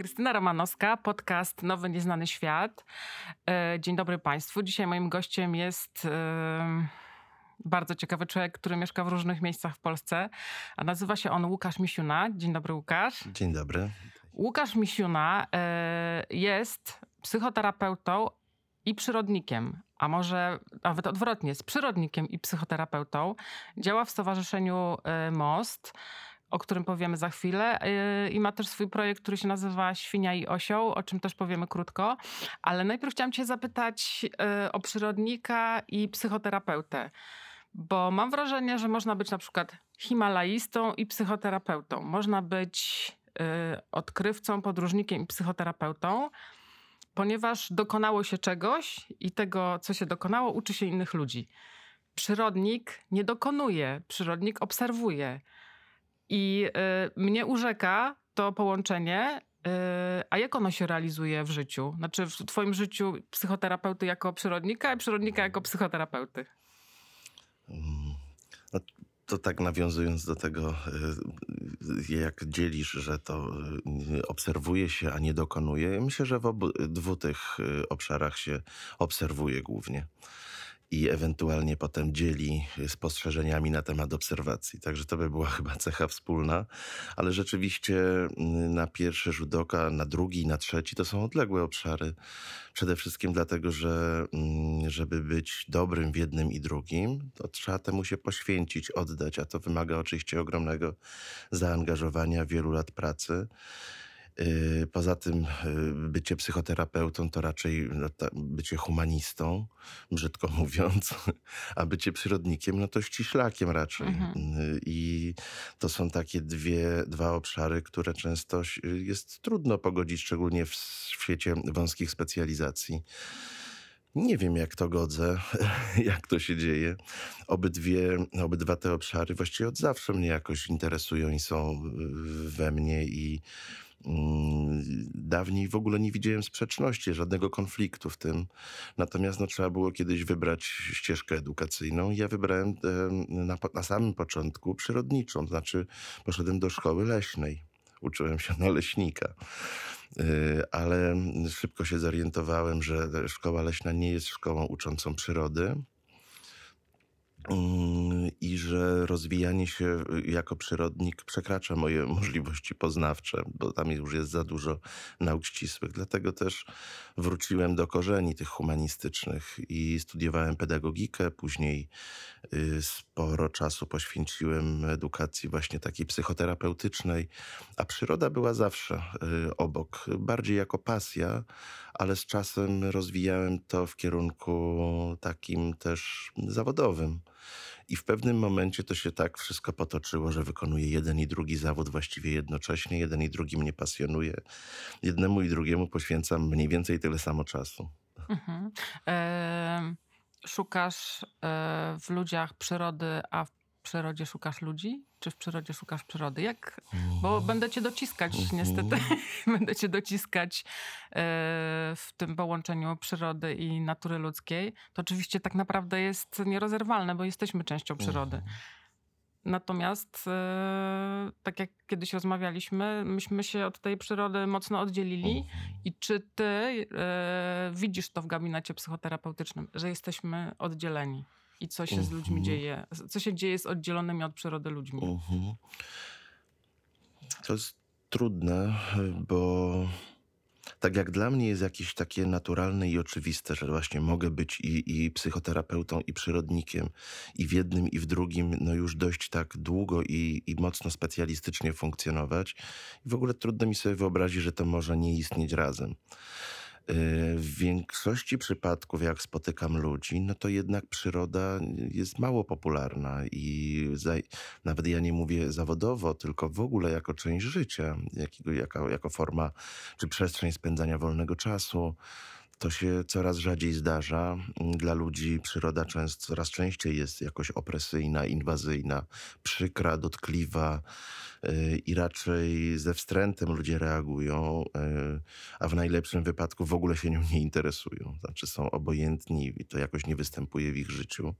Krystyna Romanowska, podcast Nowy Nieznany Świat. E, dzień dobry Państwu. Dzisiaj moim gościem jest e, bardzo ciekawy człowiek, który mieszka w różnych miejscach w Polsce, a nazywa się on Łukasz Misiuna. Dzień dobry Łukasz. Dzień dobry. Łukasz Misiuna e, jest psychoterapeutą i przyrodnikiem, a może nawet odwrotnie, jest przyrodnikiem i psychoterapeutą. Działa w Stowarzyszeniu Most o którym powiemy za chwilę. Yy, I ma też swój projekt, który się nazywa Świnia i Osioł, o czym też powiemy krótko. Ale najpierw chciałam Cię zapytać yy, o przyrodnika i psychoterapeutę. Bo mam wrażenie, że można być na przykład himalaistą i psychoterapeutą. Można być yy, odkrywcą, podróżnikiem i psychoterapeutą, ponieważ dokonało się czegoś i tego, co się dokonało, uczy się innych ludzi. Przyrodnik nie dokonuje, przyrodnik obserwuje. I y, mnie urzeka to połączenie, y, a jak ono się realizuje w życiu? Znaczy w twoim życiu psychoterapeuty jako przyrodnika, a przyrodnika jako psychoterapeuty? No, to tak nawiązując do tego, y, jak dzielisz, że to y, obserwuje się, a nie dokonuje. Myślę, że w obu dwóch tych y, obszarach się obserwuje głównie i ewentualnie potem dzieli spostrzeżeniami na temat obserwacji. Także to by była chyba cecha wspólna, ale rzeczywiście mm, na pierwszy rzut oka, na drugi, na trzeci to są odległe obszary. Przede wszystkim dlatego, że mm, żeby być dobrym w jednym i drugim, to trzeba temu się poświęcić, oddać, a to wymaga oczywiście ogromnego zaangażowania, wielu lat pracy. Y, poza tym y, bycie psychoterapeutą to raczej no, bycie humanistą, brzydko mówiąc, a bycie przyrodnikiem no to ściślakiem raczej. Mhm. Y, I to są takie dwie, dwa obszary, które często jest trudno pogodzić, szczególnie w świecie wąskich specjalizacji. Nie wiem, jak to godzę, jak to się dzieje. Obydwie, obydwa te obszary właściwie od zawsze mnie jakoś interesują i są we mnie i dawniej w ogóle nie widziałem sprzeczności, żadnego konfliktu w tym. Natomiast no, trzeba było kiedyś wybrać ścieżkę edukacyjną. Ja wybrałem na, na samym początku przyrodniczą, to znaczy poszedłem do szkoły leśnej. Uczyłem się na leśnika y, ale szybko się zorientowałem, że szkoła leśna nie jest szkołą uczącą przyrody, Mm, i że rozwijanie się y, jako przyrodnik przekracza moje możliwości poznawcze, bo tam już jest za dużo nauk ścisłych. Dlatego też wróciłem do korzeni tych humanistycznych i studiowałem pedagogikę. Później y, sporo czasu poświęciłem edukacji właśnie takiej psychoterapeutycznej, a przyroda była zawsze y, obok, bardziej jako pasja, ale z czasem rozwijałem to w kierunku takim też zawodowym. I w pewnym momencie to się tak wszystko potoczyło, że wykonuję jeden i drugi zawód właściwie jednocześnie. Jeden i drugi mnie pasjonuje. Jednemu i drugiemu poświęcam mniej więcej tyle samo czasu. Mhm. Szukasz e, w ludziach przyrody, a w przyrodzie szukasz ludzi? Czy w przyrodzie szukasz przyrody? Jak? Bo mm. będę cię dociskać, -hmm. niestety. będę cię dociskać e, w tym połączeniu przyrody i natury ludzkiej. To oczywiście tak naprawdę jest nierozerwalne, bo jesteśmy częścią przyrody. -hmm. Natomiast, e, tak jak kiedyś rozmawialiśmy, myśmy się od tej przyrody mocno oddzielili. Mhm. I czy ty e, widzisz to w gabinecie psychoterapeutycznym, że jesteśmy oddzieleni? I co się z ludźmi mhm. dzieje, co się dzieje z oddzielonymi od przyrody ludźmi. Uh-huh. To jest trudne, bo tak jak dla mnie jest jakieś takie naturalne i oczywiste, że właśnie mogę być i, i psychoterapeutą, i przyrodnikiem, i w jednym, i w drugim, no już dość tak długo i, i mocno specjalistycznie funkcjonować. I w ogóle trudno mi sobie wyobrazić, że to może nie istnieć razem. W większości przypadków, jak spotykam ludzi, no to jednak przyroda jest mało popularna i nawet ja nie mówię zawodowo, tylko w ogóle jako część życia, jakiego, jako, jako forma czy przestrzeń spędzania wolnego czasu. To się coraz rzadziej zdarza. Dla ludzi przyroda często, coraz częściej jest jakoś opresyjna, inwazyjna, przykra, dotkliwa yy, i raczej ze wstrętem ludzie reagują, yy, a w najlepszym wypadku w ogóle się nią nie interesują. Znaczy są obojętni i to jakoś nie występuje w ich życiu.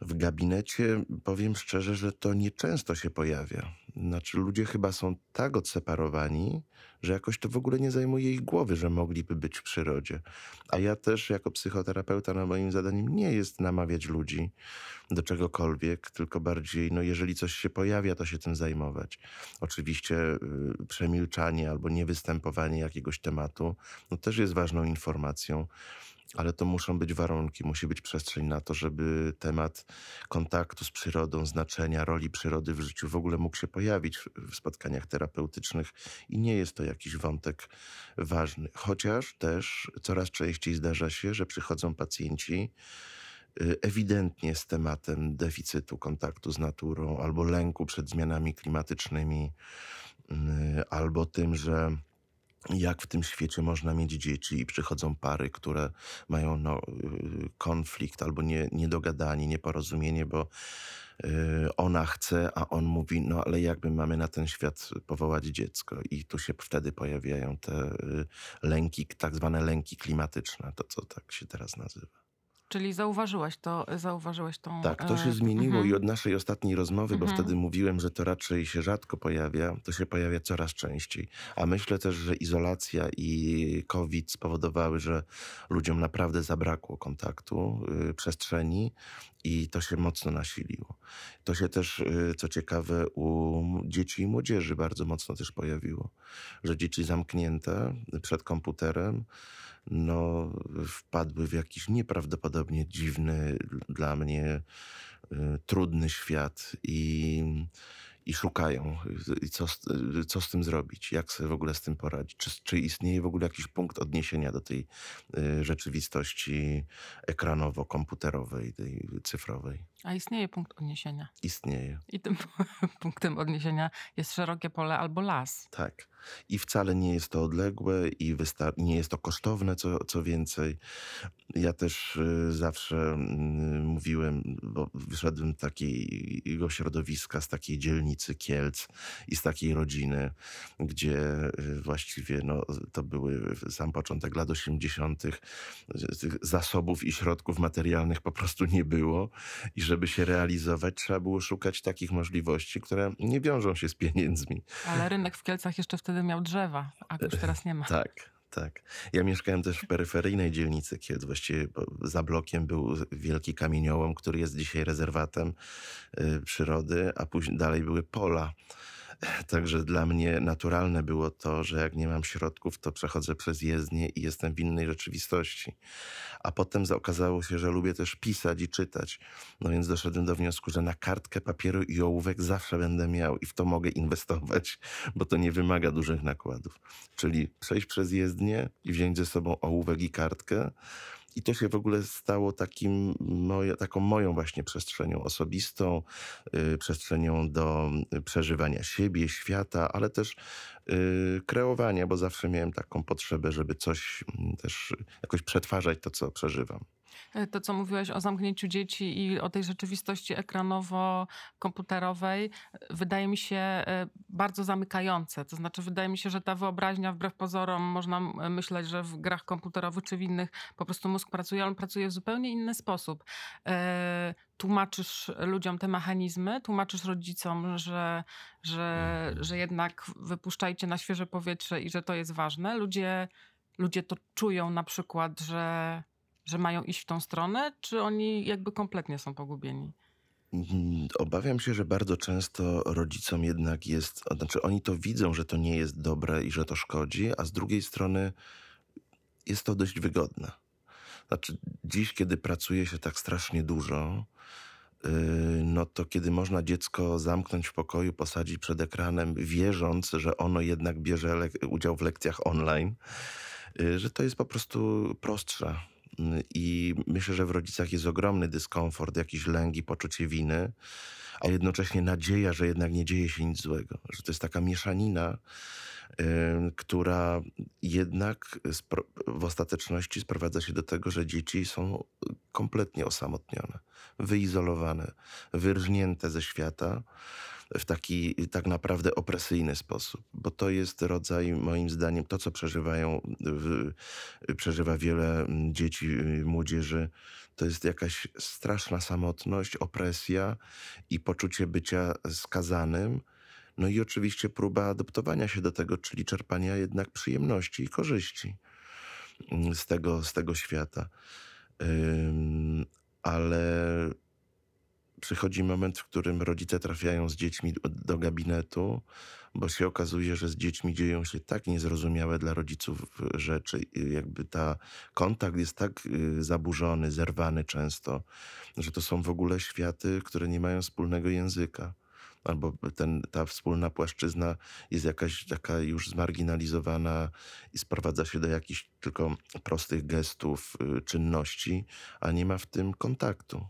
W gabinecie powiem szczerze, że to nieczęsto się pojawia. Znaczy, ludzie chyba są tak odseparowani, że jakoś to w ogóle nie zajmuje ich głowy, że mogliby być w przyrodzie. A ja też, jako psychoterapeuta, no moim zadaniem nie jest namawiać ludzi do czegokolwiek, tylko bardziej, no jeżeli coś się pojawia, to się tym zajmować. Oczywiście y, przemilczanie albo niewystępowanie jakiegoś tematu, no też jest ważną informacją ale to muszą być warunki, musi być przestrzeń na to, żeby temat kontaktu z przyrodą, znaczenia roli przyrody w życiu w ogóle mógł się pojawić w, spotkaniach terapeutycznych i nie jest to jakiś wątek ważny. Chociaż też coraz częściej zdarza się, że przychodzą pacjenci y, ewidentnie z tematem deficytu kontaktu z naturą albo lęku przed zmianami klimatycznymi, y, albo tym, że jak w tym świecie można mieć dzieci i przychodzą pary, które mają no, y, konflikt albo nie, niedogadanie, nieporozumienie, bo y, ona chce, a on mówi, no ale jakby mamy na ten świat powołać dziecko i tu się wtedy pojawiają te y, lęki, tak zwane lęki klimatyczne, to co tak się teraz nazywa. Czyli zauważyłeś to, zauważyłeś tą... Tak, to się e, zmieniło mhm. i od naszej ostatniej rozmowy, bo Mhm. wtedy mówiłem, że to raczej się rzadko pojawia, to się pojawia coraz częściej. A myślę też, że izolacja i COVID spowodowały, że ludziom naprawdę zabrakło kontaktu, y, przestrzeni i to się mocno nasiliło. To się też, y, co ciekawe, u dzieci i młodzieży bardzo mocno też pojawiło, że dzieci zamknięte przed komputerem, no, wpadły w jakiś nieprawdopodobnie dziwny dla mnie y, trudny świat i, i szukają, y, co, z- y, co z tym zrobić, jak sobie w ogóle z tym poradzić. Czy, czy istnieje w ogóle jakiś punkt odniesienia do tej y, rzeczywistości ekranowo-komputerowej, tej cyfrowej? A istnieje punkt odniesienia. Istnieje. I tym punktem odniesienia jest szerokie pole albo las. Tak. I wcale nie jest to odległe i nie jest to kosztowne, co, co więcej. Ja też y, zawsze mm, mówiłem, bo wyszedłem z takiego środowiska, z takiej dzielnicy Kielc i z takiej rodziny, gdzie y, właściwie no, to były sam początek lat 80. Tych zasobów i środków materialnych po prostu nie było. I żeby się realizować, trzeba było szukać takich możliwości, które nie wiążą się z pieniędzmi. Ale rynek w Kielcach jeszcze wtedy miał drzewa, a już teraz nie ma. Tak, tak. Ja mieszkałem też w peryferyjnej dzielnicy Kielc. Właściwie za blokiem był wielki kamieniołom, który jest dzisiaj rezerwatem y, przyrody, a później dalej były pola. Także dla mnie naturalne było to, że jak nie mam środków, to przechodzę przez jezdnię i jestem w innej rzeczywistości. A potem za- okazało się, że lubię też pisać i czytać. No więc doszedłem do wniosku, że na kartkę papieru i ołówek zawsze będę miał i w to mogę inwestować, bo to nie wymaga dużych nakładów. Czyli przejść przez jezdnię i wziąć ze sobą ołówek i kartkę. I to się w ogóle stało takim moje, taką moją właśnie przestrzenią osobistą, y, przestrzenią do y, przeżywania siebie, świata, ale też y, kreowania, bo zawsze miałem taką potrzebę, żeby coś mm, też jakoś przetwarzać to, co przeżywam. E, To, co mówiłeś o zamknięciu dzieci i o tej rzeczywistości ekranowo-komputerowej, wydaje mi się e, bardzo zamykające. To znaczy, wydaje mi się, że ta wyobraźnia, wbrew pozorom, można myśleć, że w grach komputerowych czy w innych po prostu mózg pracuje, ale on pracuje w zupełnie inny sposób. E, Tłumaczysz ludziom te mechanizmy, tłumaczysz rodzicom, że, że, że jednak wypuszczajcie na świeże powietrze i że to jest ważne. Ludzie, ludzie to czują na przykład, że że mają iść w tą stronę, czy oni jakby kompletnie są pogubieni? Mm, Obawiam się, że bardzo często rodzicom jednak jest, znaczy oni to widzą, że to nie jest dobre i że to szkodzi, a z drugiej strony jest to dość wygodne. Znaczy, dziś, kiedy pracuje się tak strasznie dużo, no to kiedy można dziecko zamknąć w pokoju, posadzić przed ekranem, wierząc, że ono jednak bierze udział w lekcjach online, y, że to jest po prostu prostsze. I myślę, że w rodzicach jest ogromny dyskomfort, jakiś lęk i poczucie winy, a jednocześnie nadzieja, że jednak nie dzieje się nic złego. Że to jest taka mieszanina, która jednak w ostateczności sprowadza się do tego, że dzieci są kompletnie osamotnione, wyizolowane, wyrżnięte ze świata w taki tak naprawdę opresyjny sposób, bo to jest rodzaj, moim zdaniem, to co przeżywają, przeżywa wiele dzieci, młodzieży, to jest jakaś straszna samotność, opresja i poczucie bycia skazanym no i oczywiście próba adaptowania się do tego, czyli czerpania jednak przyjemności i korzyści mm, z tego, z tego świata. ale przychodzi moment, w którym rodzice trafiają z dziećmi do gabinetu, bo się okazuje, że z dziećmi dzieją się tak niezrozumiałe dla rodziców rzeczy, jakby ta kontakt jest tak y, zaburzony, zerwany często, że to są w ogóle światy, które nie mają wspólnego języka albo ten, ta wspólna płaszczyzna jest jakaś taka już zmarginalizowana i sprowadza się do jakichś tylko prostych gestów, y, czynności, a nie ma w tym kontaktu.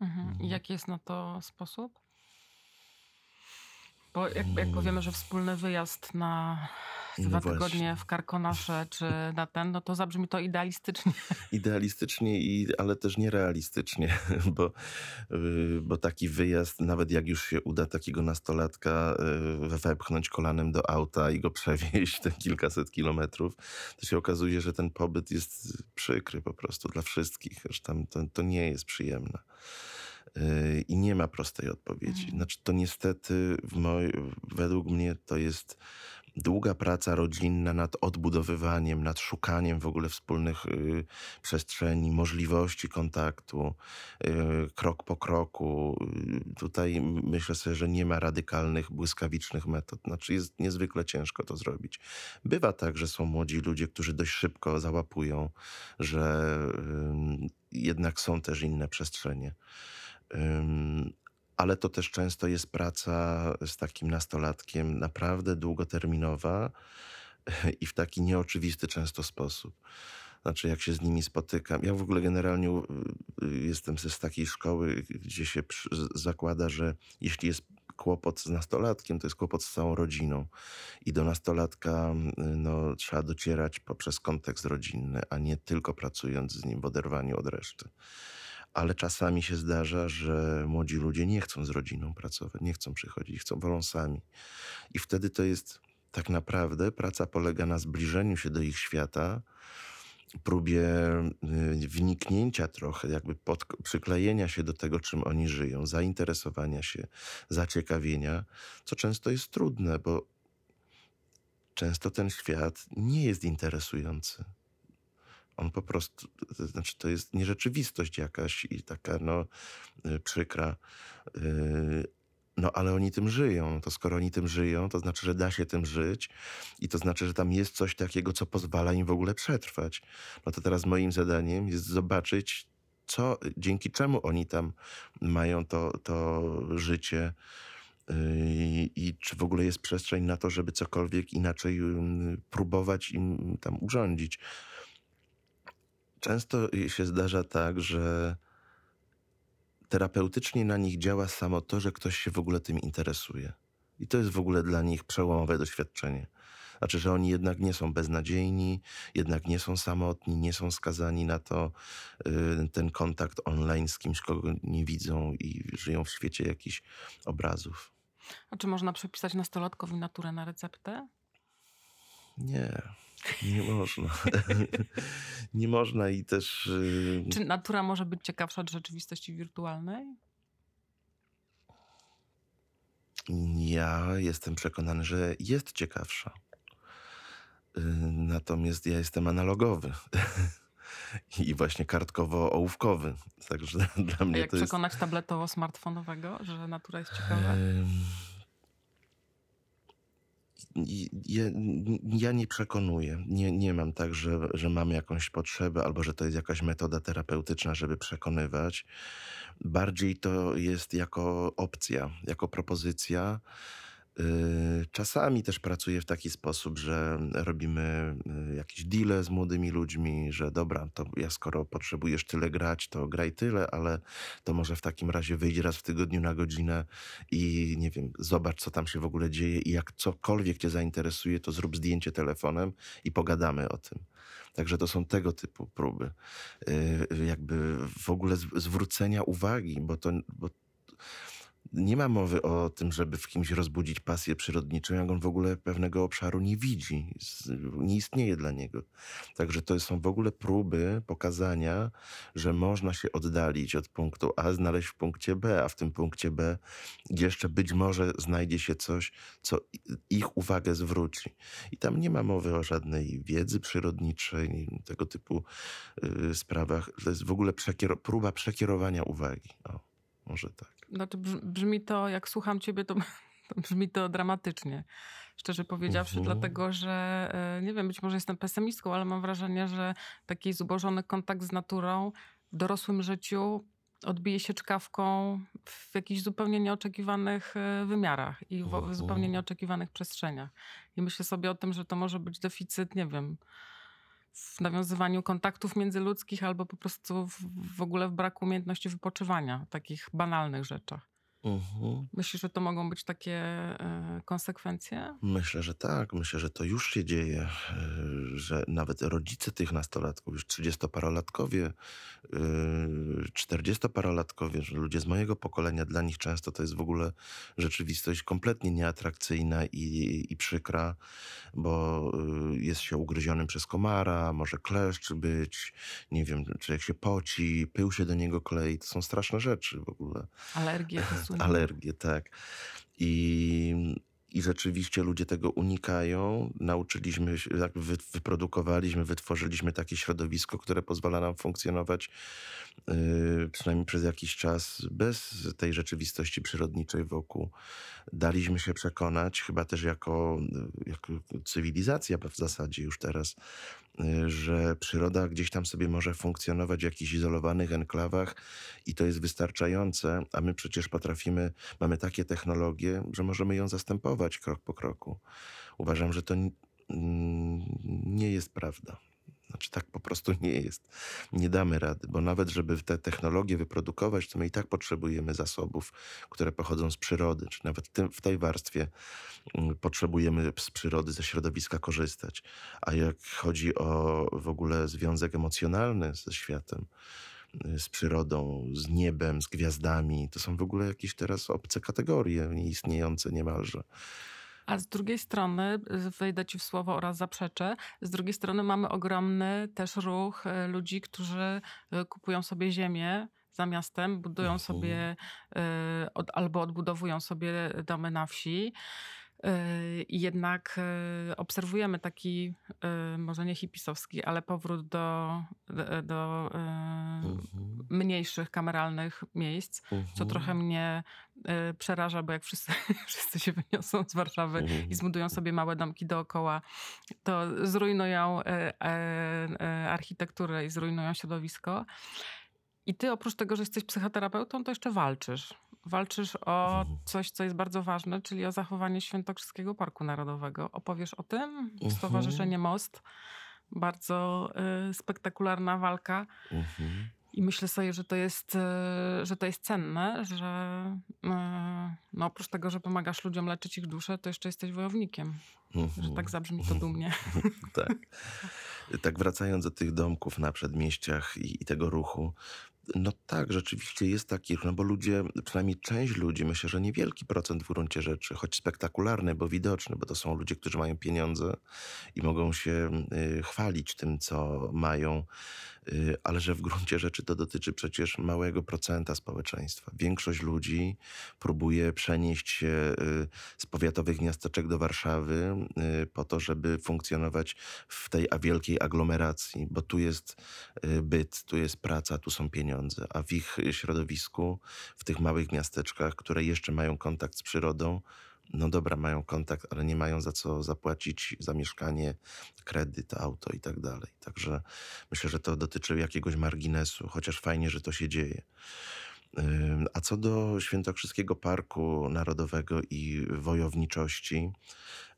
Mhm. I mhm. jaki jest na to sposób? Bo jak, jak powiemy, że wspólny wyjazd na no dwa tygodnie w Karkonasze czy na ten, no to zabrzmi to idealistycznie. Idealistycznie, i, ale też nierealistycznie, bo, y, bo taki wyjazd, nawet jak już się uda takiego nastolatka y, wepchnąć kolanem do auta i go przewieźć te kilkaset kilometrów, to się okazuje, że ten pobyt jest przykry po prostu dla wszystkich, tam to, to nie jest przyjemne. Y, I nie ma prostej odpowiedzi. Mhm. Znaczy, to niestety, moj, według mnie, to jest długa praca rodzinna nad odbudowywaniem, nad szukaniem w ogóle wspólnych y, przestrzeni, możliwości kontaktu, y, krok po kroku. Y, tutaj myślę sobie, że nie ma radykalnych, błyskawicznych metod. Znaczy jest niezwykle ciężko to zrobić. Bywa tak, że są młodzi ludzie, którzy dość szybko załapują, że jednak są też inne przestrzenie ale to też często jest praca z takim nastolatkiem naprawdę długoterminowa i w taki nieoczywisty często sposób. Znaczy, jak się z nimi spotykam. Ja w ogóle generalnie y, jestem z takiej szkoły, gdzie się zakłada, że jeśli jest kłopot z nastolatkiem, to jest kłopot z całą rodziną. I do nastolatka no, trzeba docierać poprzez kontekst rodzinny, a nie tylko pracując z nim w oderwaniu od reszty ale czasami się zdarza, że młodzi ludzie nie chcą z rodziną pracować, nie chcą przychodzić, chcą wolą sami. I wtedy to jest tak naprawdę praca polega na zbliżeniu się do ich świata, próbie y, wniknięcia trochę, jakby pod, przyklejenia się do tego, czym oni żyją, zainteresowania się, zaciekawienia, co często jest trudne, bo często ten świat nie jest interesujący. On po prostu, to znaczy to jest nierzeczywistość jakaś i taka no y, przykra. Y, no ale oni tym żyją. To skoro oni tym żyją, to znaczy, że da się tym żyć i to znaczy, że tam jest coś takiego, co pozwala im w ogóle przetrwać. No to teraz moim zadaniem jest zobaczyć, co, dzięki czemu oni tam mają to, to życie y, i czy w ogóle jest przestrzeń na to, żeby cokolwiek inaczej próbować im tam urządzić. Często się zdarza tak, że terapeutycznie na nich działa samo to, że ktoś się w ogóle tym interesuje. I to jest w ogóle dla nich przełomowe doświadczenie. Znaczy, że oni jednak nie są beznadziejni, jednak nie są samotni, nie są skazani na to, yy, ten kontakt online z kimś, kogo nie widzą i żyją w świecie jakichś obrazów. A czy można przepisać nastolatkowi naturę na receptę? Nie. Nie można. nie można i też. Yy... Czy natura może być ciekawsza od rzeczywistości wirtualnej? Ja jestem przekonany, że jest ciekawsza. Yy, natomiast ja jestem analogowy. I właśnie kartkowo-ołówkowy. Także dla mnie A jak to przekonać jest... tabletowo-smartfonowego, że natura jest ciekawa? Je, ja nie przekonuję. Nie, nie mam tak, że, że mam jakąś potrzebę albo że to jest jakaś metoda terapeutyczna, żeby przekonywać. Bardziej to jest jako opcja, jako propozycja. Yy, Czasami też pracuję w taki sposób, że robimy yy, jakieś deale z młodymi ludźmi, że dobra, to ja skoro potrzebujesz tyle grać, to graj tyle, ale to może w takim razie wyjdź raz w tygodniu na godzinę i nie wiem, zobacz, co tam się w ogóle dzieje i jak cokolwiek cię zainteresuje, to zrób zdjęcie telefonem i pogadamy o tym. Także to są tego typu próby. Yy, Jakby w ogóle zwrócenia uwagi, bo to... Bo nie ma mowy o tym, żeby w kimś rozbudzić pasję przyrodniczą, jak on w ogóle pewnego obszaru nie widzi, nie istnieje dla niego. Także to są w ogóle próby pokazania, że można się oddalić od punktu A, znaleźć w punkcie B, a w tym punkcie B jeszcze być może znajdzie się coś, co ich uwagę zwróci. I tam nie ma mowy o żadnej wiedzy przyrodniczej, tego typu y, sprawach. To jest w ogóle przekier- próba przekierowania uwagi. O, może tak. Znaczy brz- brzmi to, jak słucham ciebie, to, to brzmi to dramatycznie. Szczerze powiedziawszy, Mhm. dlatego że e, nie wiem, być może jestem pesymistką, ale mam wrażenie, że taki zubożony kontakt z naturą w dorosłym życiu odbije się czkawką w jakichś zupełnie nieoczekiwanych e, wymiarach i w, w Mhm. zupełnie nieoczekiwanych przestrzeniach. I myślę sobie o tym, że to może być deficyt, nie wiem, w nawiązywaniu kontaktów międzyludzkich albo po prostu w, w ogóle w braku umiejętności wypoczywania takich banalnych rzeczach. Mhm. Myślisz, że to mogą być takie e, konsekwencje? Myślę, że tak. Myślę, że to już się dzieje, y, że nawet rodzice tych nastolatków, już 30-parolatkowie, y, 40-parolatkowie, że ludzie z mojego pokolenia, dla nich często to jest w ogóle rzeczywistość kompletnie nieatrakcyjna i, i przykra, bo y, jest się ugryzionym przez komara, może kleszcz być, nie wiem, czy jak się poci, pył się do niego klei. To są straszne rzeczy w ogóle. Alergie, rysunki. Alergie, tak. I, I rzeczywiście ludzie tego unikają. Nauczyliśmy się, tak wy, wyprodukowaliśmy, wytworzyliśmy takie środowisko, które pozwala nam funkcjonować yy, przynajmniej przez jakiś czas bez tej rzeczywistości przyrodniczej wokół. Daliśmy się przekonać, chyba też jako, jako cywilizacja w zasadzie już teraz, że przyroda gdzieś tam sobie może funkcjonować w jakichś izolowanych enklawach i to jest wystarczające, a my przecież potrafimy, mamy takie technologie, że możemy ją zastępować krok po kroku. Uważam, że to nie jest prawda. Znaczy tak po prostu nie jest. Nie damy rady, bo nawet żeby te technologie wyprodukować, to my i tak potrzebujemy zasobów, które pochodzą z przyrody, czy nawet w, tej warstwie mm, potrzebujemy z przyrody, ze środowiska korzystać. A jak chodzi o w ogóle związek emocjonalny ze światem, y, z przyrodą, z niebem, z gwiazdami, to są w ogóle jakieś teraz obce kategorie, nieistniejące niemalże. A z drugiej strony, y, wejdę ci w słowo oraz zaprzeczę, z drugiej strony mamy ogromny też ruch y, ludzi, którzy y, kupują sobie ziemię za miastem, budują sobie od, albo odbudowują sobie domy na wsi. Y, I jednak y, obserwujemy taki, y, może nie hipisowski, ale powrót do, do, Mhm. mniejszych kameralnych miejsc, co Mhm. trochę mnie przeraża, bo jak wszyscy, wszyscy się wyniosą z Warszawy Mhm. i zbudują sobie małe domki dookoła, to zrujnują architekturę i zrujnują środowisko. I ty oprócz tego, że jesteś psychoterapeutą, to jeszcze walczysz. Walczysz o Mhm. coś, co jest bardzo ważne, czyli o zachowanie Świętokrzyskiego Parku Narodowego. Opowiesz o tym? Mhm. Stowarzyszenie Most. Bardzo y, spektakularna walka. Mhm. I myślę sobie, że to jest, e, że to jest cenne, że e, no oprócz tego, że pomagasz ludziom leczyć ich duszę, to jeszcze jesteś wojownikiem. Że tak zabrzmi to dumnie. Tak. Tak wracając do tych domków na przedmieściach i, i tego ruchu. No tak, rzeczywiście jest taki ruch, no bo ludzie, przynajmniej część ludzi, myślę, że niewielki procent w gruncie rzeczy, choć spektakularny, bo widoczny, bo to są ludzie, którzy mają pieniądze i mogą się y, chwalić tym, co mają, ale że w gruncie rzeczy to dotyczy przecież małego procenta społeczeństwa. Większość ludzi próbuje przenieść się y, z powiatowych miasteczek do Warszawy y, po to, żeby funkcjonować w tej wielkiej aglomeracji, bo tu jest y, byt, tu jest praca, tu są pieniądze, a w ich środowisku, w tych małych miasteczkach, które jeszcze mają kontakt z przyrodą, no dobra, mają kontakt, ale nie mają za co zapłacić za mieszkanie, kredyt, auto i tak dalej. Także myślę, że to dotyczy jakiegoś marginesu, chociaż fajnie, że to się dzieje. A co do Świętokrzyskiego Parku Narodowego i wojowniczości,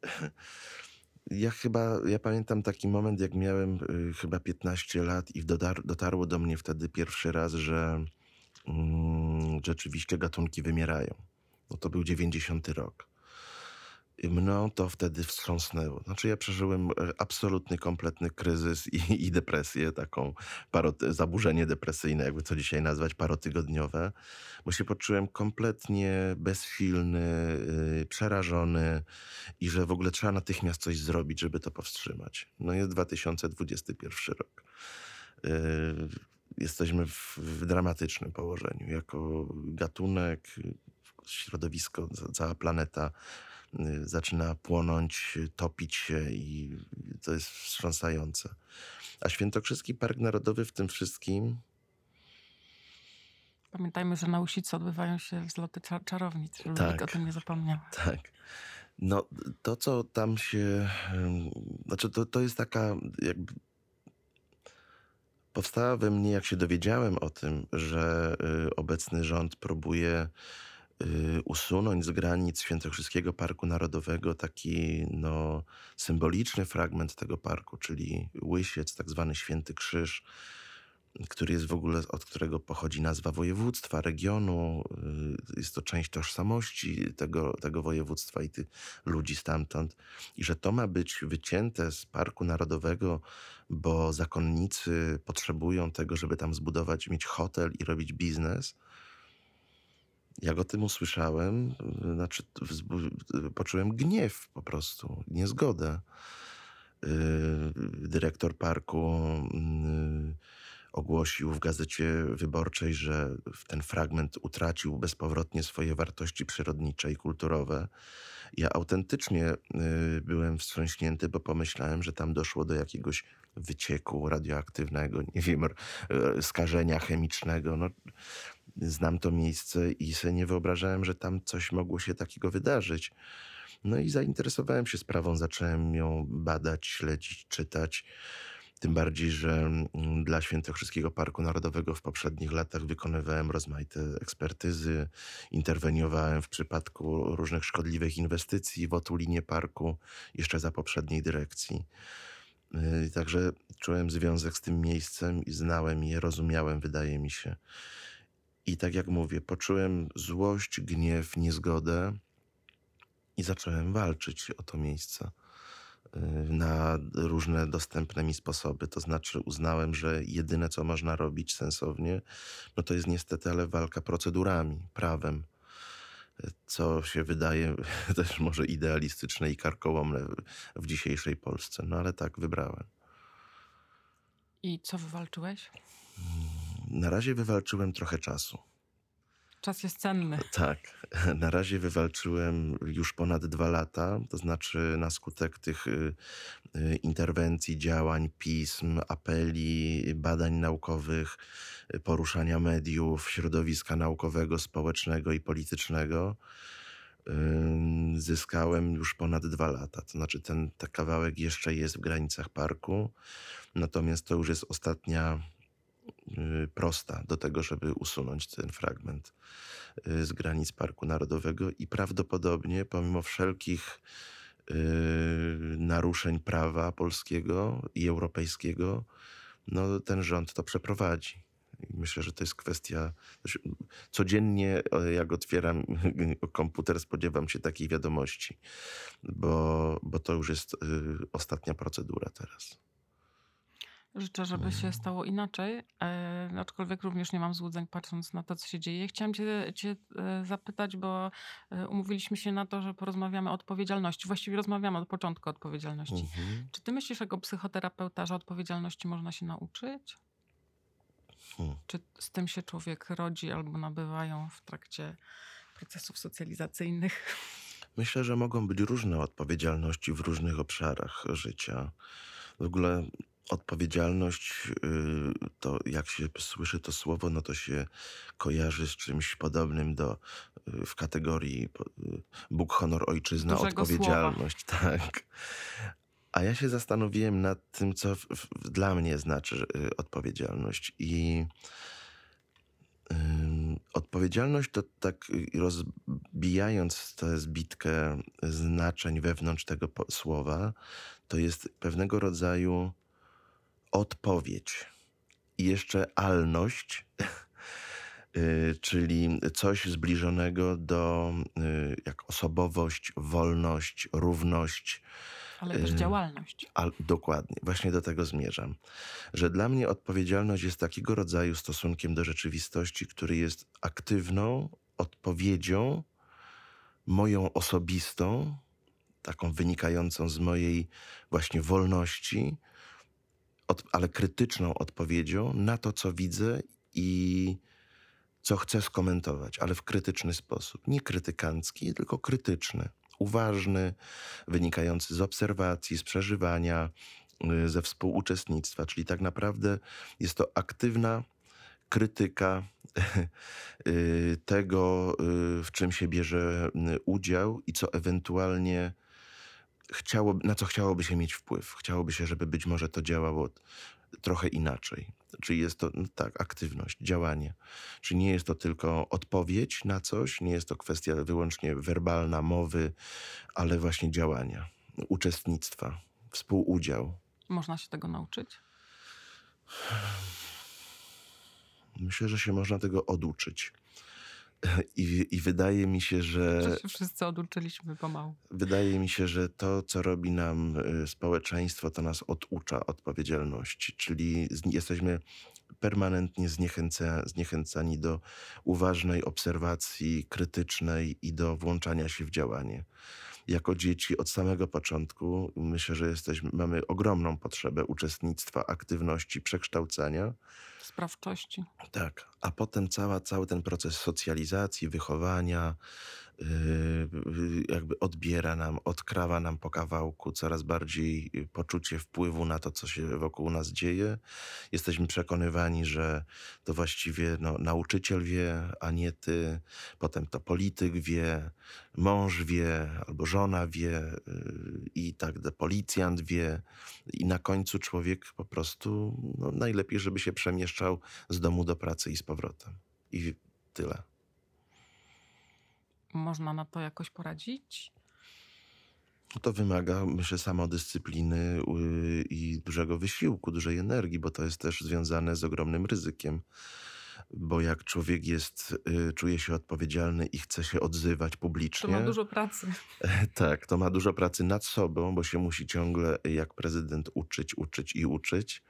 ja chyba, ja pamiętam taki moment, jak miałem y, chyba 15 lat i dotar, dotarło do mnie wtedy pierwszy raz, że mm, rzeczywiście gatunki wymierają. No to był 90 rok. Mną to wtedy wstrząsnęło. Znaczy ja przeżyłem e, absolutny, kompletny kryzys i, i depresję, taką parot- zaburzenie depresyjne, jakby to dzisiaj nazwać, parotygodniowe, bo się poczułem kompletnie bezsilny, yy, przerażony i że w ogóle trzeba natychmiast coś zrobić, żeby to powstrzymać. No jest 2021 rok. Yy, jesteśmy w, w dramatycznym położeniu. Jako gatunek, środowisko, ca- cała planeta zaczyna płonąć, topić się i to jest wstrząsające. A Świętokrzyski Park Narodowy w tym wszystkim, Pamiętajmy, że na Łosicy odbywają się wzloty czar- czarownic, żeby Tak. nikt o tym nie zapomniał. tak. No, to co tam się. Znaczy, to, to jest taka jakby. Powstała we mnie, jak się dowiedziałem o tym, że y, obecny rząd próbuje y, usunąć z granic Świętokrzyskiego Parku Narodowego taki no, symboliczny fragment tego parku, czyli Łysiec, tak zwany Święty Krzyż, który jest w ogóle, od którego pochodzi nazwa województwa, regionu. y, Jest to część tożsamości tego, tego województwa i tych ludzi stamtąd. I że to ma być wycięte z Parku Narodowego, bo zakonnicy potrzebują tego, żeby tam zbudować, mieć hotel i robić biznes. Jak o tym usłyszałem, y, znaczy y, poczułem gniew po prostu, niezgodę. Yy, Dyrektor parku yy, ogłosił w gazecie wyborczej, że ten fragment utracił bezpowrotnie swoje wartości przyrodnicze i kulturowe. Ja autentycznie byłem wstrząśnięty, bo pomyślałem, że tam doszło do jakiegoś wycieku radioaktywnego, nie wiem, yy, skażenia chemicznego. No, znam to miejsce i sobie nie wyobrażałem, że tam coś mogło się takiego wydarzyć. No i zainteresowałem się sprawą, zacząłem ją badać, śledzić, czytać. Tym bardziej, że dla Świętokrzyskiego Parku Narodowego w poprzednich latach wykonywałem rozmaite ekspertyzy, interweniowałem w przypadku różnych szkodliwych inwestycji w otulinie parku, jeszcze za poprzedniej dyrekcji. Yy, Także czułem związek z tym miejscem i znałem je, rozumiałem, wydaje mi się. I tak jak mówię, poczułem złość, gniew, niezgodę i zacząłem walczyć o to miejsce y, na różne dostępne mi sposoby. To znaczy uznałem, że jedyne co można robić sensownie, no to jest niestety, ale walka procedurami, prawem. Co się wydaje też może idealistyczne i karkołomne w dzisiejszej Polsce. No ale tak wybrałem. I co wywalczyłeś? Na razie wywalczyłem trochę czasu. Czas jest cenny. Tak, na razie wywalczyłem już ponad dwa lata, to znaczy na skutek tych y, y, interwencji, działań, pism, apeli, badań naukowych, y, poruszania mediów, środowiska naukowego, społecznego i politycznego. Zyskałem już ponad dwa lata. To znaczy, ten, ten kawałek jeszcze jest w granicach parku, natomiast to już jest ostatnia prosta do tego, żeby usunąć ten fragment y, z granic Parku Narodowego i prawdopodobnie pomimo wszelkich y, naruszeń prawa polskiego i europejskiego, no ten rząd to przeprowadzi. Myślę, że to jest kwestia. znaczy, Codziennie, jak otwieram komputer, spodziewam się takiej wiadomości, bo, bo to już jest y, ostatnia procedura teraz. Życzę, żeby się stało inaczej, aczkolwiek również nie mam złudzeń patrząc na to, co się dzieje. Chciałam cię, cię e, zapytać, bo e, umówiliśmy się na to, że porozmawiamy o odpowiedzialności. Właściwie rozmawiamy od początku o odpowiedzialności. Mhm. Czy ty myślisz jako psychoterapeuta, że odpowiedzialności można się nauczyć? Hmm. Czy z tym się człowiek rodzi albo nabywają w trakcie procesów socjalizacyjnych? Myślę, że mogą być różne odpowiedzialności w różnych obszarach życia. W ogóle odpowiedzialność, y, to jak się słyszy to słowo, no to się kojarzy z czymś podobnym do y, w kategorii y, Bóg, honor, ojczyzna, Dużego odpowiedzialność. Tak. A ja się zastanowiłem nad tym, co w, w, dla mnie znaczy odpowiedzialność. I odpowiedzialność to tak rozbijając tę zbitkę znaczeń wewnątrz tego słowa, to jest pewnego rodzaju odpowiedź i jeszcze alność, y, czyli coś zbliżonego do y, jak osobowość, wolność, równość. Ale też Y, działalność. A, dokładnie, właśnie do tego zmierzam. Że dla mnie odpowiedzialność jest takiego rodzaju stosunkiem do rzeczywistości, który jest aktywną odpowiedzią, moją osobistą, taką wynikającą z mojej właśnie wolności, od, ale krytyczną odpowiedzią na to, co widzę i co chcę skomentować, ale w krytyczny sposób. Nie krytykancki, tylko krytyczny, uważny, wynikający z obserwacji, z przeżywania, y, ze współuczestnictwa. Czyli tak naprawdę jest to aktywna krytyka y, tego, y, w czym się bierze udział i co ewentualnie chciałoby, na co chciałoby się mieć wpływ. Chciałoby się, żeby być może to działało trochę inaczej. Czyli jest to no tak, aktywność, działanie. Czyli nie jest to tylko odpowiedź na coś, nie jest to kwestia wyłącznie werbalna, mowy, ale właśnie działania, uczestnictwa, współudział. Można się tego nauczyć? Myślę, że się można tego oduczyć. I, I wydaje mi się, że Że się wszyscy oduczyliśmy pomału. Wydaje mi się, że to, co robi nam y, społeczeństwo, to nas oducza odpowiedzialności, czyli jesteśmy permanentnie zniechęca, zniechęcani do uważnej obserwacji krytycznej i do włączania się w działanie. Jako dzieci od samego początku myślę, że jesteśmy, mamy ogromną potrzebę uczestnictwa, aktywności, przekształcania. Sprawczości. Tak, a potem cała, cały ten proces socjalizacji, wychowania, jakby odbiera nam, odkrawa nam po kawałku coraz bardziej yy, poczucie wpływu na to, co się wokół nas dzieje. Jesteśmy przekonywani, że to właściwie no, nauczyciel wie, a nie ty. Potem to polityk wie, mąż wie, albo żona wie yy, i tak dalej, policjant wie. I na końcu człowiek po prostu no, najlepiej, żeby się przemieszczał z domu do pracy i z powrotem. I tyle. Można na to jakoś poradzić? To wymaga, myślę, samodyscypliny yy, i dużego wysiłku, dużej energii, bo to jest też związane z ogromnym ryzykiem. Bo jak człowiek jest, yy, czuje się odpowiedzialny i chce się odzywać To publicznie, ma dużo pracy. tak, to ma dużo pracy nad sobą, bo się musi ciągle jak prezydent uczyć, uczyć i uczyć.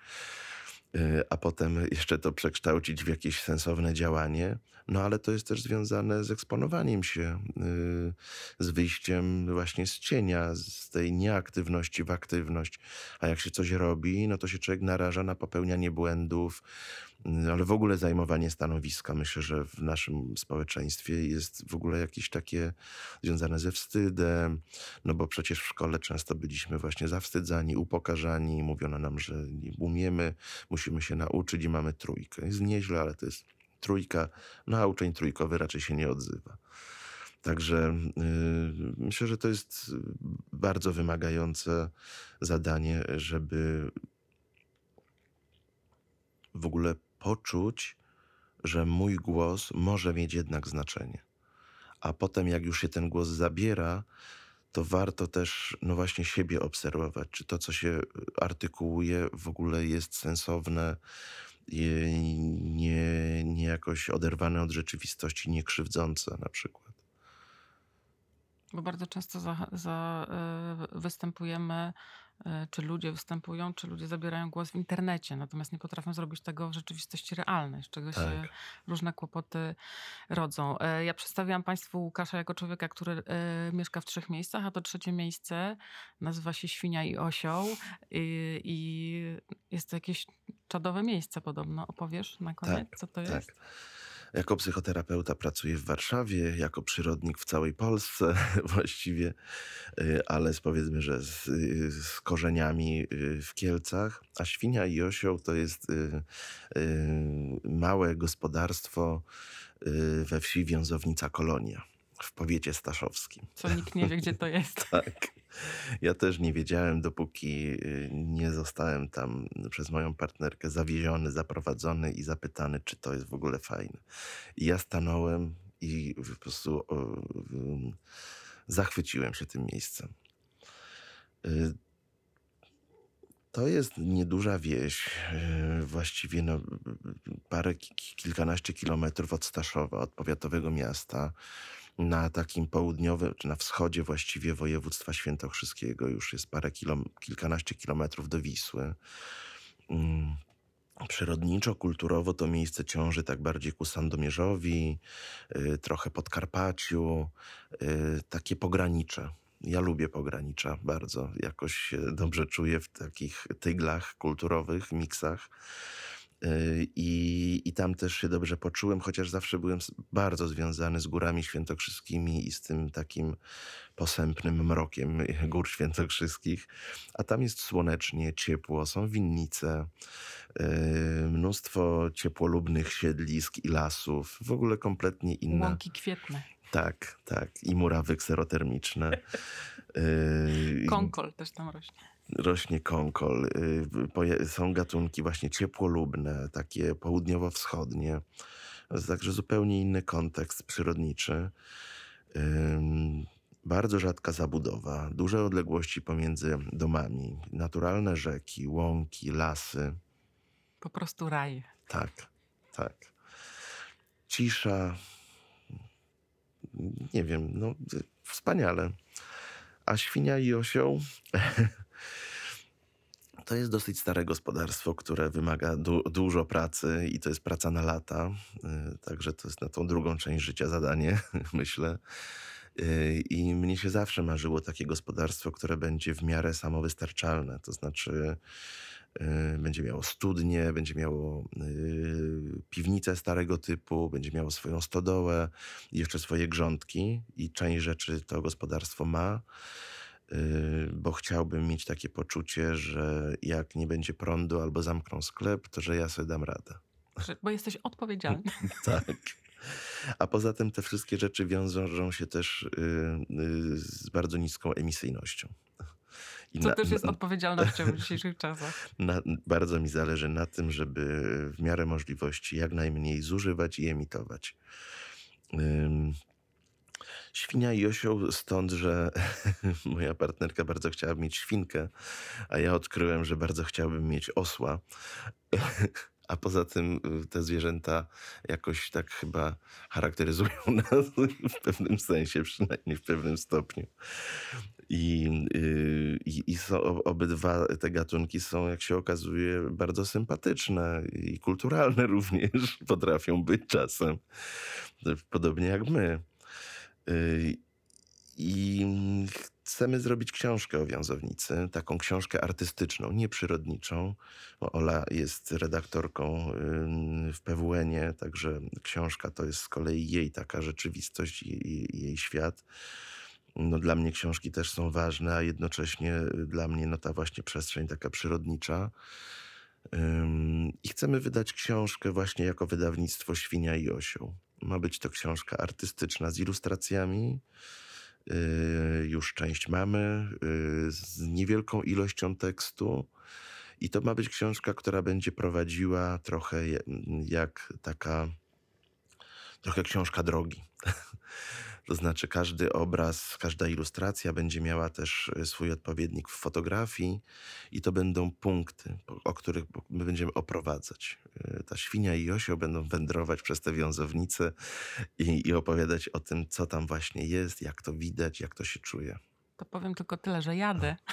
Yy, A potem jeszcze to przekształcić w jakieś sensowne działanie. No ale to jest też związane z eksponowaniem się, yy, z wyjściem właśnie z cienia, z tej nieaktywności w aktywność. A jak się coś robi, no to się człowiek naraża na popełnianie błędów, ale w ogóle zajmowanie stanowiska. Myślę, że w naszym społeczeństwie jest w ogóle jakieś takie związane ze wstydem, no bo przecież w szkole często byliśmy właśnie zawstydzani, upokarzani, mówiono nam, że nie umiemy, musimy się nauczyć i mamy trójkę. Jest nieźle, ale to jest trójka, no a uczeń trójkowy raczej się nie odzywa. Także yy, myślę, że to jest bardzo wymagające zadanie, żeby w ogóle poczuć, że mój głos może mieć jednak znaczenie. A potem, jak już się ten głos zabiera, to warto też, no właśnie, siebie obserwować, czy to, co się artykułuje, w ogóle jest sensowne, nie, nie jakoś oderwane od rzeczywistości, nie krzywdzące na przykład. Bo bardzo często za, za, y, występujemy, czy ludzie występują, czy ludzie zabierają głos w internecie, natomiast nie potrafią zrobić tego w rzeczywistości realnej, z czego się Tak. różne kłopoty rodzą. E, Ja przedstawiłam Państwu Łukasza jako człowieka, który e, mieszka w trzech miejscach, a to trzecie miejsce nazywa się Świnia i Osioł i, i jest to jakieś czadowe miejsce podobno. Opowiesz na koniec, co to jest? Jako psychoterapeuta pracuję w Warszawie, jako przyrodnik w całej Polsce właściwie, y, ale powiedzmy, że z, y, z korzeniami y, w Kielcach. A Świnia i Osioł to jest małe gospodarstwo we wsi Wiązownica Kolonia w powiecie staszowskim. Co nikt nie wie, gdzie to jest. Tak. Ja też nie wiedziałem, dopóki y, nie zostałem tam przez moją partnerkę zawieziony, zaprowadzony i zapytany, czy to jest w ogóle fajne. I ja stanąłem i po prostu zachwyciłem się tym miejscem. Y, To jest nieduża wieś, y, właściwie no, parę, ki- kilkanaście kilometrów od Staszowa, od powiatowego miasta na takim południowym, czy na wschodzie właściwie województwa świętokrzyskiego już jest parę kilom, kilkanaście kilometrów do Wisły. Mm, Przyrodniczo, kulturowo to miejsce ciąży tak bardziej ku Sandomierzowi, y, trochę Podkarpaciu, y, takie pogranicze. Ja lubię pogranicza bardzo. Jakoś dobrze czuję w takich tyglach kulturowych, miksach. Y, I, I tam też się dobrze poczułem, chociaż zawsze byłem bardzo związany z górami świętokrzyskimi i z tym takim posępnym mrokiem gór świętokrzyskich. A tam jest słonecznie, ciepło, są winnice, y, mnóstwo ciepłolubnych siedlisk i lasów. W ogóle kompletnie inne. Łąki kwietne. Tak, tak. I murawy kserotermiczne. Y, Konkol też tam rośnie. Rośnie konkol. y, Są gatunki właśnie ciepłolubne, takie południowo-wschodnie. Także zupełnie inny kontekst przyrodniczy. Bardzo rzadka zabudowa, duże odległości pomiędzy domami, naturalne rzeki, łąki, lasy. Po prostu raj. Tak, tak. Cisza. Nie wiem, no wspaniale. A świnia i osioł to jest dosyć stare gospodarstwo, które wymaga du dużo pracy i to jest praca na lata. Y, Także to jest na tą drugą część życia zadanie, myślę. Y, I mnie się zawsze marzyło takie gospodarstwo, które będzie w miarę samowystarczalne. To znaczy, y, będzie miało studnie, będzie miało piwnicę starego typu, będzie miało swoją stodołę jeszcze swoje grządki. I część rzeczy to gospodarstwo ma, bo chciałbym mieć takie poczucie, że jak nie będzie prądu albo zamkną sklep, to że ja sobie dam radę. Bo jesteś odpowiedzialny. Tak. A poza tym te wszystkie rzeczy wiążą się też y, y, z bardzo niską emisyjnością. I Co na- też jest na- odpowiedzialnością w dzisiejszych czasach. na, bardzo mi zależy na tym, żeby w miarę możliwości jak najmniej zużywać i emitować. Świnia i osioł stąd, że moja partnerka bardzo chciała mieć świnkę, a ja odkryłem, że bardzo chciałbym mieć osła. A poza tym y, te zwierzęta jakoś tak chyba charakteryzują nas w pewnym sensie, przynajmniej w pewnym stopniu. I, y, i, i są, obydwa te gatunki są, jak się okazuje, bardzo sympatyczne i kulturalne również potrafią być czasem. Podobnie jak my. Y, I chcemy zrobić książkę o wiązownicy, taką książkę artystyczną, nie przyrodniczą. Ola jest redaktorką ym, w PWN-ie, także książka to jest z kolei jej taka rzeczywistość i jej świat. No, dla mnie książki też są ważne, a jednocześnie y, dla mnie no, ta właśnie przestrzeń taka przyrodnicza. I chcemy wydać książkę właśnie jako wydawnictwo Świnia i Osioł. Ma być to książka artystyczna z ilustracjami. Yy, już część mamy, yy, z niewielką ilością tekstu. I to ma być książka, która będzie prowadziła trochę jak taka, trochę książka drogi. To znaczy, każdy obraz, każda ilustracja będzie miała też y, swój odpowiednik w fotografii, i to będą punkty, o których my będziemy oprowadzać. Y, Ta świnia i osioł będą wędrować przez te wiązownice i, i opowiadać o tym, co tam właśnie jest, jak to widać, jak to się czuje. To powiem tylko tyle, że jadę.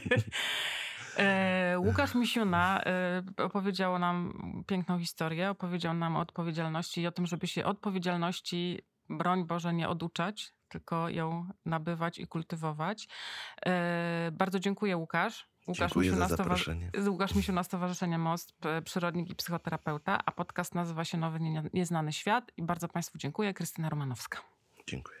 E, Łukasz Misiuna e, opowiedział nam piękną historię, opowiedział nam o odpowiedzialności i o tym, żeby się odpowiedzialności, broń Boże, nie oduczać, tylko ją nabywać i kultywować. E, bardzo dziękuję Łukasz. Łukasz Dziękuję za zaproszenie. Łukasz Misiuna, Stowarzyszenie Most, przyrodnik i psychoterapeuta, a podcast nazywa się Nowy Nie- Nieznany Świat i bardzo Państwu dziękuję. Krystyna Romanowska. Dziękuję.